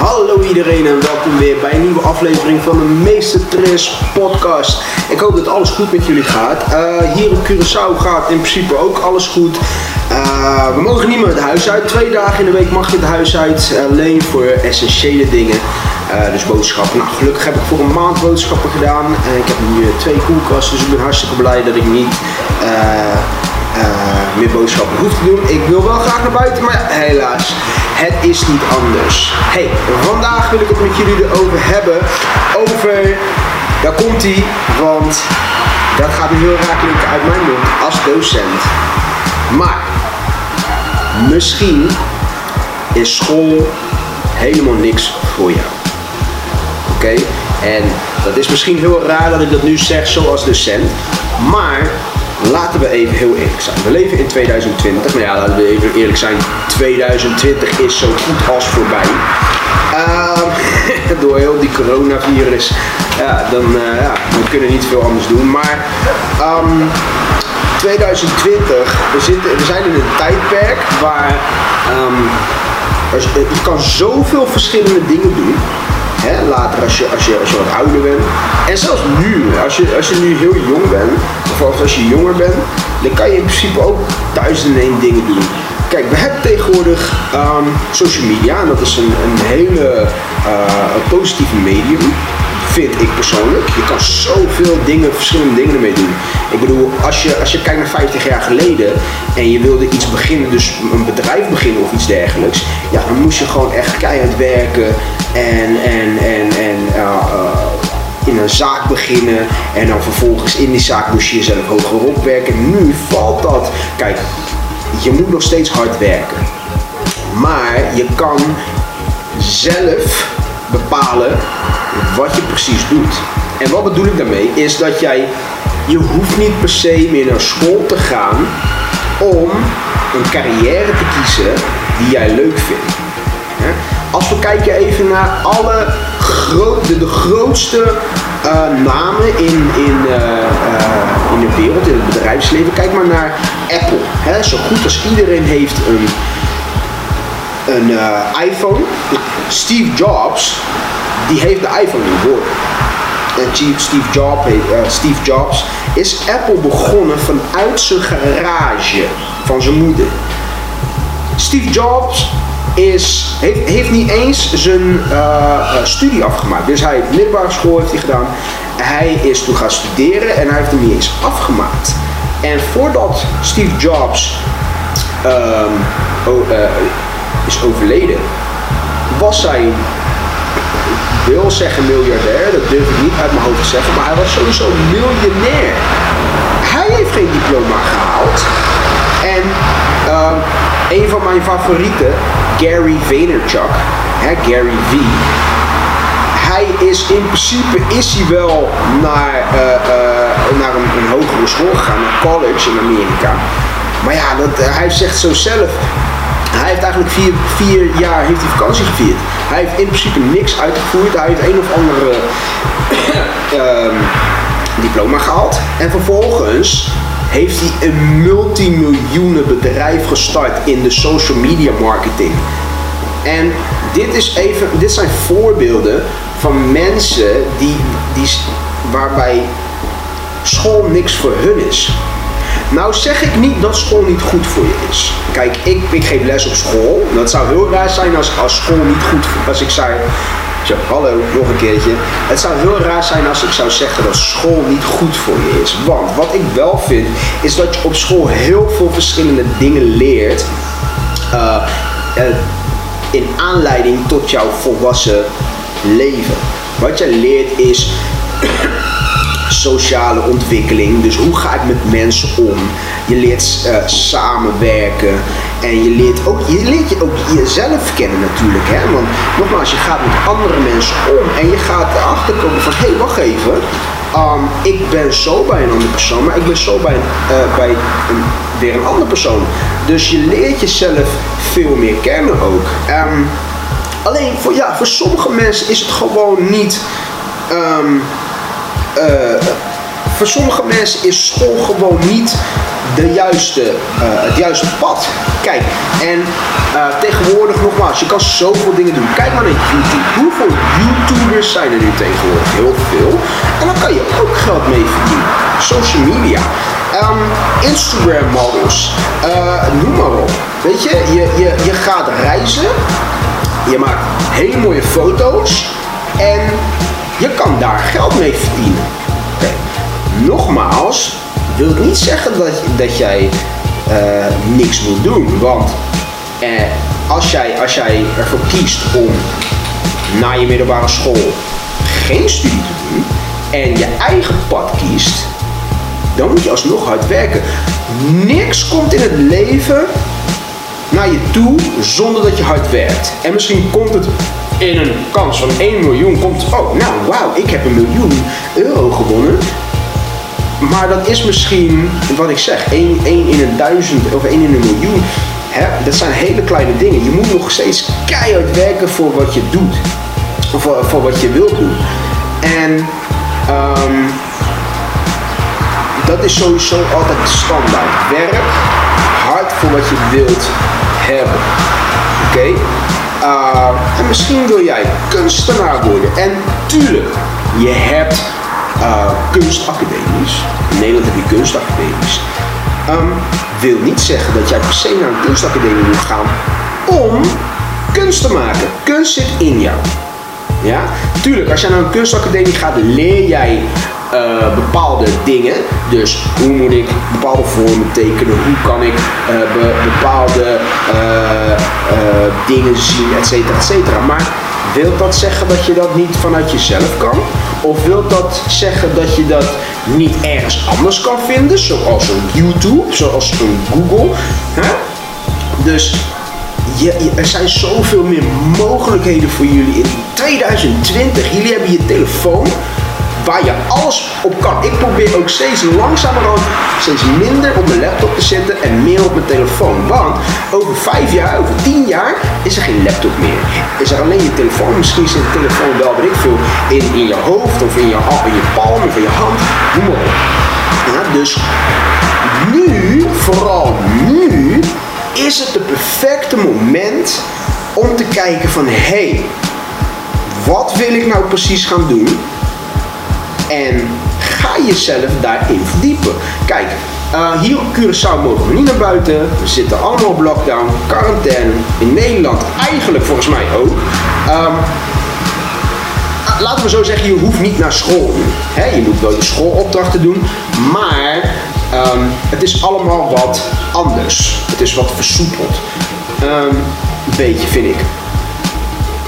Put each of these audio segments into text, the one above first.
Hallo iedereen en welkom weer bij een nieuwe aflevering van de Meester Tres podcast. Ik hoop dat alles goed met jullie gaat. Uh, hier op Curaçao gaat in principe ook alles goed. Uh, we mogen niet meer het huis uit. Twee dagen in de week mag je het huis uit. Alleen voor essentiële dingen. Uh, dus boodschappen. Nou, gelukkig heb ik voor een maand boodschappen gedaan. En ik heb nu twee koelkasten, dus ik ben hartstikke blij dat ik niet meer boodschappen hoef te doen. Ik wil wel graag naar buiten, maar helaas, het is niet anders. Hey, vandaag wil ik het met jullie erover hebben. Over, daar komt hij, want dat gaat nu heel raar uit mijn mond als docent. Maar, misschien is school helemaal niks voor jou. Oké? En dat is misschien heel raar dat ik dat nu zeg zoals docent. Maar laten we even heel eerlijk zijn. We leven in 2020, maar ja, laten we even eerlijk zijn. 2020 is zo goed als voorbij. Uh, door heel die coronavirus. Ja, dan uh, ja, we kunnen niet veel anders doen. Maar um, ehm, 2020, we, zitten, we zijn in een tijdperk waar um, je kan zoveel verschillende dingen doen. Later als je, als, je, als je wat ouder bent. En zelfs nu, als je, als je nu heel jong bent, of als je jonger bent, dan kan je in principe ook duizenden één dingen doen. Kijk, we hebben tegenwoordig um, social media en dat is een, een hele uh, positieve medium vind ik persoonlijk. Je kan zoveel dingen, verschillende dingen ermee doen. Ik bedoel, als je, als je kijkt naar 50 jaar geleden en je wilde iets beginnen, dus een bedrijf beginnen of iets dergelijks, ja, dan moest je gewoon echt keihard werken en, en, en, en uh, uh, in een zaak beginnen en dan vervolgens in die zaak moest je jezelf hoger opwerken. Nu valt dat. Kijk, je moet nog steeds hard werken. Maar je kan zelf bepalen wat je precies doet. En wat bedoel ik daarmee? Is dat jij, je hoeft niet per se meer naar school te gaan om een carrière te kiezen die jij leuk vindt. Als we kijken even naar alle de grootste uh, namen in, in, uh, uh, in de wereld, in het bedrijfsleven. Kijk maar naar Apple. Hè? Zo goed als iedereen heeft een, een iPhone. Steve Jobs, die heeft de iPhone geboren. En Steve Jobs, Steve Jobs is Apple begonnen vanuit zijn garage van zijn moeder. Steve Jobs is, heeft, heeft niet eens zijn uh, studie afgemaakt. Dus hij heeft middelbare school heeft hij gedaan. Hij is toen gaan studeren en hij heeft hem niet eens afgemaakt. En voordat Steve Jobs uh, is overleden, was ik wil zeggen miljardair, dat durf ik niet uit mijn hoofd te zeggen, maar hij was sowieso miljonair. Hij heeft geen diploma gehaald. En uh, een van mijn favorieten, Gary Vaynerchuk, hè, Gary V. Hij is in principe is hij wel naar, uh, uh, naar een, hogere school gegaan, naar college in Amerika. Maar ja, dat, hij zegt zo zelf. Heeft eigenlijk vier, vier jaar heeft hij vakantie gevierd. Hij heeft in principe niks uitgevoerd. Hij heeft een of andere um, diploma gehaald. En vervolgens heeft hij een multimiljoenen bedrijf gestart in de social media marketing. En dit, is even, dit zijn voorbeelden van mensen die, die, waarbij school niks voor hun is. Nou zeg ik niet dat school niet goed voor je is. Kijk, ik, ik geef les op school. Dat zou heel raar zijn als, als school niet goed als ik zei zo, hallo, nog een keertje. Het zou heel raar zijn als ik zou zeggen dat school niet goed voor je is. Want wat ik wel vind, is dat je op school heel veel verschillende dingen leert. Uh, in aanleiding tot jouw volwassen leven. Wat je leert is sociale ontwikkeling. Dus hoe ga ik met mensen om? Je leert uh, samenwerken. En je leert, ook, je leert je ook jezelf kennen natuurlijk. Hè? Want nogmaals, je gaat met andere mensen om. En je gaat erachter komen van, hé, hey, wacht even. Um, ik ben zo bij een andere persoon, maar ik ben zo bij, uh, bij een, weer een andere persoon. Dus je leert jezelf veel meer kennen ook. Um, alleen voor, ja, voor sommige mensen is het gewoon niet. Um, voor sommige mensen is school gewoon niet de juiste, eh, het juiste pad. Kijk, en eh, tegenwoordig nogmaals, je kan zoveel dingen doen. Kijk maar naar YouTube. Hoeveel YouTubers zijn er nu tegenwoordig? Heel veel. En dan kan je ook geld mee verdienen. Social media. Um, Instagram models. Noem maar op. Weet je, je, je, je gaat reizen. Je maakt hele mooie foto's. En je kan daar geld mee verdienen. Nogmaals, wil niet zeggen dat, dat jij uh, niks moet doen. Want uh, als, jij, als jij ervoor kiest om na je middelbare school geen studie te doen en je eigen pad kiest, dan moet je alsnog hard werken. Niks komt in het leven naar je toe zonder dat je hard werkt. En misschien komt het in een kans van 1 miljoen, komt oh nou wauw, ik heb een miljoen euro gewonnen. Maar dat is misschien, wat ik zeg, 1, 1 in een duizend of 1 in een miljoen. Hè? Dat zijn hele kleine dingen. Je moet nog steeds keihard werken voor wat je doet. Of voor, voor wat je wilt doen. En um, dat is sowieso altijd de standaard. Werk hard voor wat je wilt hebben. Oké? Uh, en misschien wil jij kunstenaar worden. En tuurlijk, je hebt uh, kunstacademies. In Nederland heb je kunstacademies. Um, wil niet zeggen dat jij per se naar een kunstacademie moet gaan om kunst te maken. Kunst zit in jou. Ja? Tuurlijk, als jij naar een kunstacademie gaat, leer jij uh, bepaalde dingen. Dus hoe moet ik bepaalde vormen tekenen? Hoe kan ik be bepaalde uh, dingen zien, et cetera, et cetera. Maar wil dat zeggen dat je dat niet vanuit jezelf kan? Of wil dat zeggen dat je dat niet ergens anders kan vinden, zoals een YouTube, zoals een Google? Dus je, er zijn zoveel meer mogelijkheden voor jullie in 2020. Jullie hebben je telefoon waar je alles op kan. Ik probeer ook steeds langzamerhand, steeds minder op mijn laptop te zitten en meer op mijn telefoon. Want over vijf jaar, over tien jaar is er geen laptop meer. Is er alleen je telefoon. Misschien zit de telefoon wel, weet ik veel, in, in je hoofd of in je, in je palm of in je hand. Noem maar op. Dus nu, vooral nu, is het het perfecte moment om te kijken van hé, hey, wat wil ik nou precies gaan doen? En ga jezelf daarin verdiepen. Kijk, uh, hier op Curaçao mogen we niet naar buiten. We zitten allemaal op lockdown, quarantaine. In Nederland eigenlijk volgens mij ook. Um, laten we zo zeggen, je hoeft niet naar school. Je moet wel je schoolopdrachten doen. Maar um, het is allemaal wat anders. Het is wat versoepeld. Um, een beetje vind ik.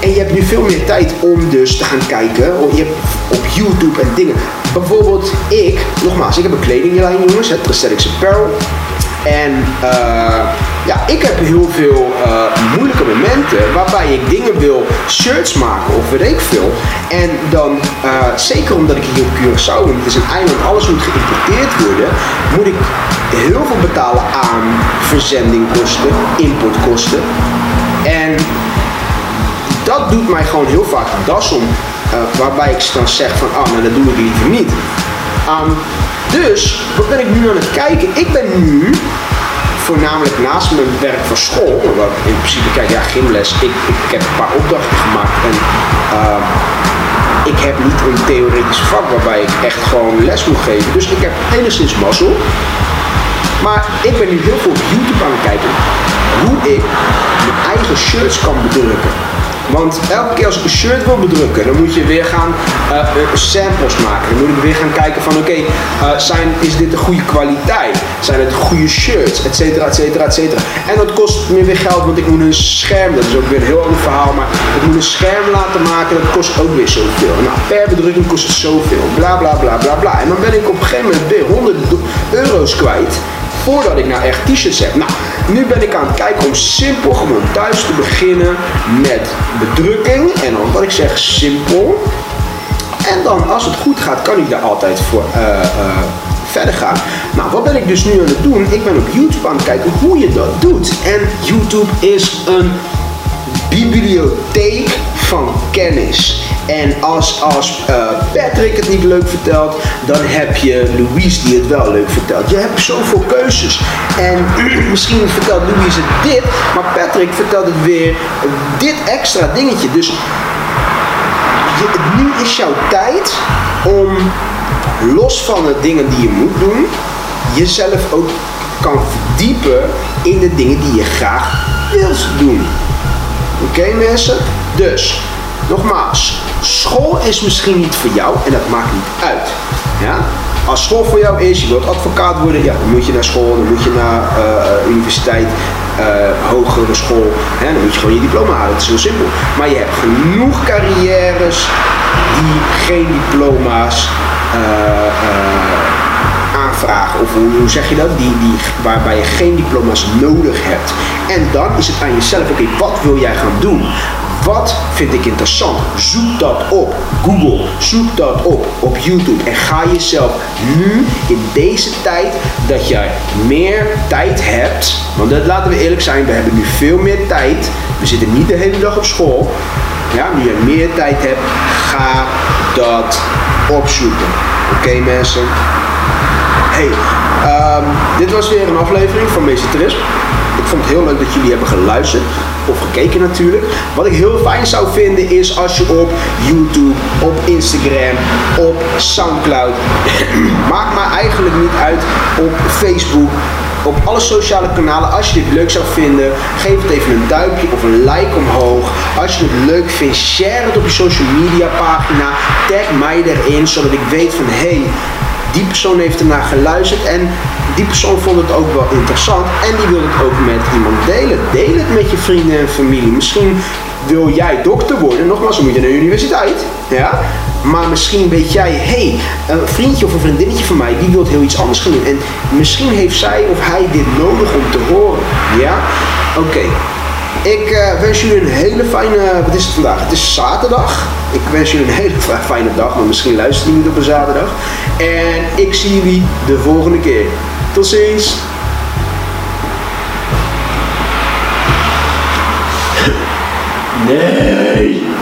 En je hebt nu veel meer tijd om dus te gaan kijken. Je hebt op YouTube en dingen. Bijvoorbeeld ik, nogmaals, ik heb een kledinglijn jongens, het Prosthetics Apparel. En uh, ja, ik heb heel veel uh, moeilijke momenten waarbij ik dingen wil, shirts maken of weet ik veel. En dan, uh, zeker omdat ik hier op Curaçao ben, het is een eiland, alles moet geïmporteerd worden, moet ik heel veel betalen aan verzendingkosten, importkosten. En dat doet mij gewoon heel vaak das om. Uh, waarbij ik dan zeg van, ah, nou dat doe ik liever niet. Um, dus, wat ben ik nu aan het kijken? Ik ben nu voornamelijk naast mijn werk van school, wat in principe, kijk, ja, gymles, ik, ik, ik heb een paar opdrachten gemaakt en uh, ik heb niet een theoretisch vak waarbij ik echt gewoon les moet geven. Dus ik heb enigszins mazzel. Maar ik ben nu heel veel op YouTube aan het kijken hoe ik mijn eigen shirts kan bedrukken. Want elke keer als ik een shirt wil bedrukken, dan moet je weer gaan uh, samples maken. Dan moet ik weer gaan kijken van oké, uh, zijn is dit een goede kwaliteit? Zijn het goede shirts? Et cetera, et cetera, et cetera. En dat kost me weer geld, want ik moet een scherm, dat is ook weer een heel ander verhaal, maar ik moet een scherm laten maken, dat kost ook weer zoveel. Nou, per bedrukking kost het zoveel. Bla bla bla bla bla. En dan ben ik op een gegeven moment weer honderden euro's kwijt voordat ik nou echt t-shirts heb. Nou, nu ben ik aan het kijken om simpel gewoon thuis te beginnen met bedrukking. En dan wat ik zeg simpel. En dan als het goed gaat, kan ik daar altijd voor uh, uh, verder gaan. Nou, wat ben ik dus nu aan het doen? Ik ben op YouTube aan het kijken hoe je dat doet. En YouTube is een bibliotheek van kennis. En als, als uh, Patrick het niet leuk vertelt, dan heb je Louise die het wel leuk vertelt. Je hebt zoveel keuzes. En misschien vertelt Louise dit, maar Patrick vertelt het weer dit extra dingetje. Dus je, nu is jouw tijd om los van de dingen die je moet doen, jezelf ook kan verdiepen in de dingen die je graag wilt doen. Oké mensen? Dus, nogmaals, school is misschien niet voor jou en dat maakt niet uit. Ja? Als school voor jou is, je wilt advocaat worden, ja, dan moet je naar school, dan moet je naar uh, universiteit, uh, hogere school, hè, dan moet je gewoon je diploma halen. Het is heel simpel. Maar je hebt genoeg carrières die geen diploma's aanvragen. Of hoe, hoe, zeg je dat? Die, die, waarbij je geen diploma's nodig hebt. En dan is het aan jezelf, oké, wat wil jij gaan doen? Wat vind ik interessant? Zoek dat op Google, zoek dat op op YouTube en ga jezelf nu in deze tijd dat jij meer tijd hebt, want dat laten we eerlijk zijn, we hebben nu veel meer tijd. We zitten niet de hele dag op school. Ja, nu je meer tijd hebt, ga dat opzoeken. Oké mensen? Hey, um, dit was weer een aflevering van Meesterisme. Ik vond het heel leuk dat jullie hebben geluisterd of gekeken natuurlijk. Wat ik heel fijn zou vinden is als je op YouTube, op Instagram, op Soundcloud, maakt me eigenlijk niet uit op Facebook, op alle sociale kanalen. Als je dit leuk zou vinden, geef het even een duimpje of een like omhoog. Als je het leuk vindt, share het op je social media pagina. Tag mij erin, zodat ik weet van hé, die persoon heeft ernaar geluisterd en die persoon vond het ook wel interessant en die wil het ook met iemand delen. Deel het met je vrienden en familie. Misschien wil jij dokter worden, nogmaals, dan moet je naar de universiteit. Ja? Maar misschien weet jij, hé, hey, een vriendje of een vriendinnetje van mij, die wil heel iets anders gaan doen. En misschien heeft zij of hij dit nodig om te horen. Ja? Oké. Ik uh, wens jullie een hele fijne, wat is het vandaag? Het is zaterdag. Ik wens jullie een hele fijne dag, maar misschien luisteren jullie niet op een zaterdag. En ik zie jullie de volgende keer. Tot ziens! Nee!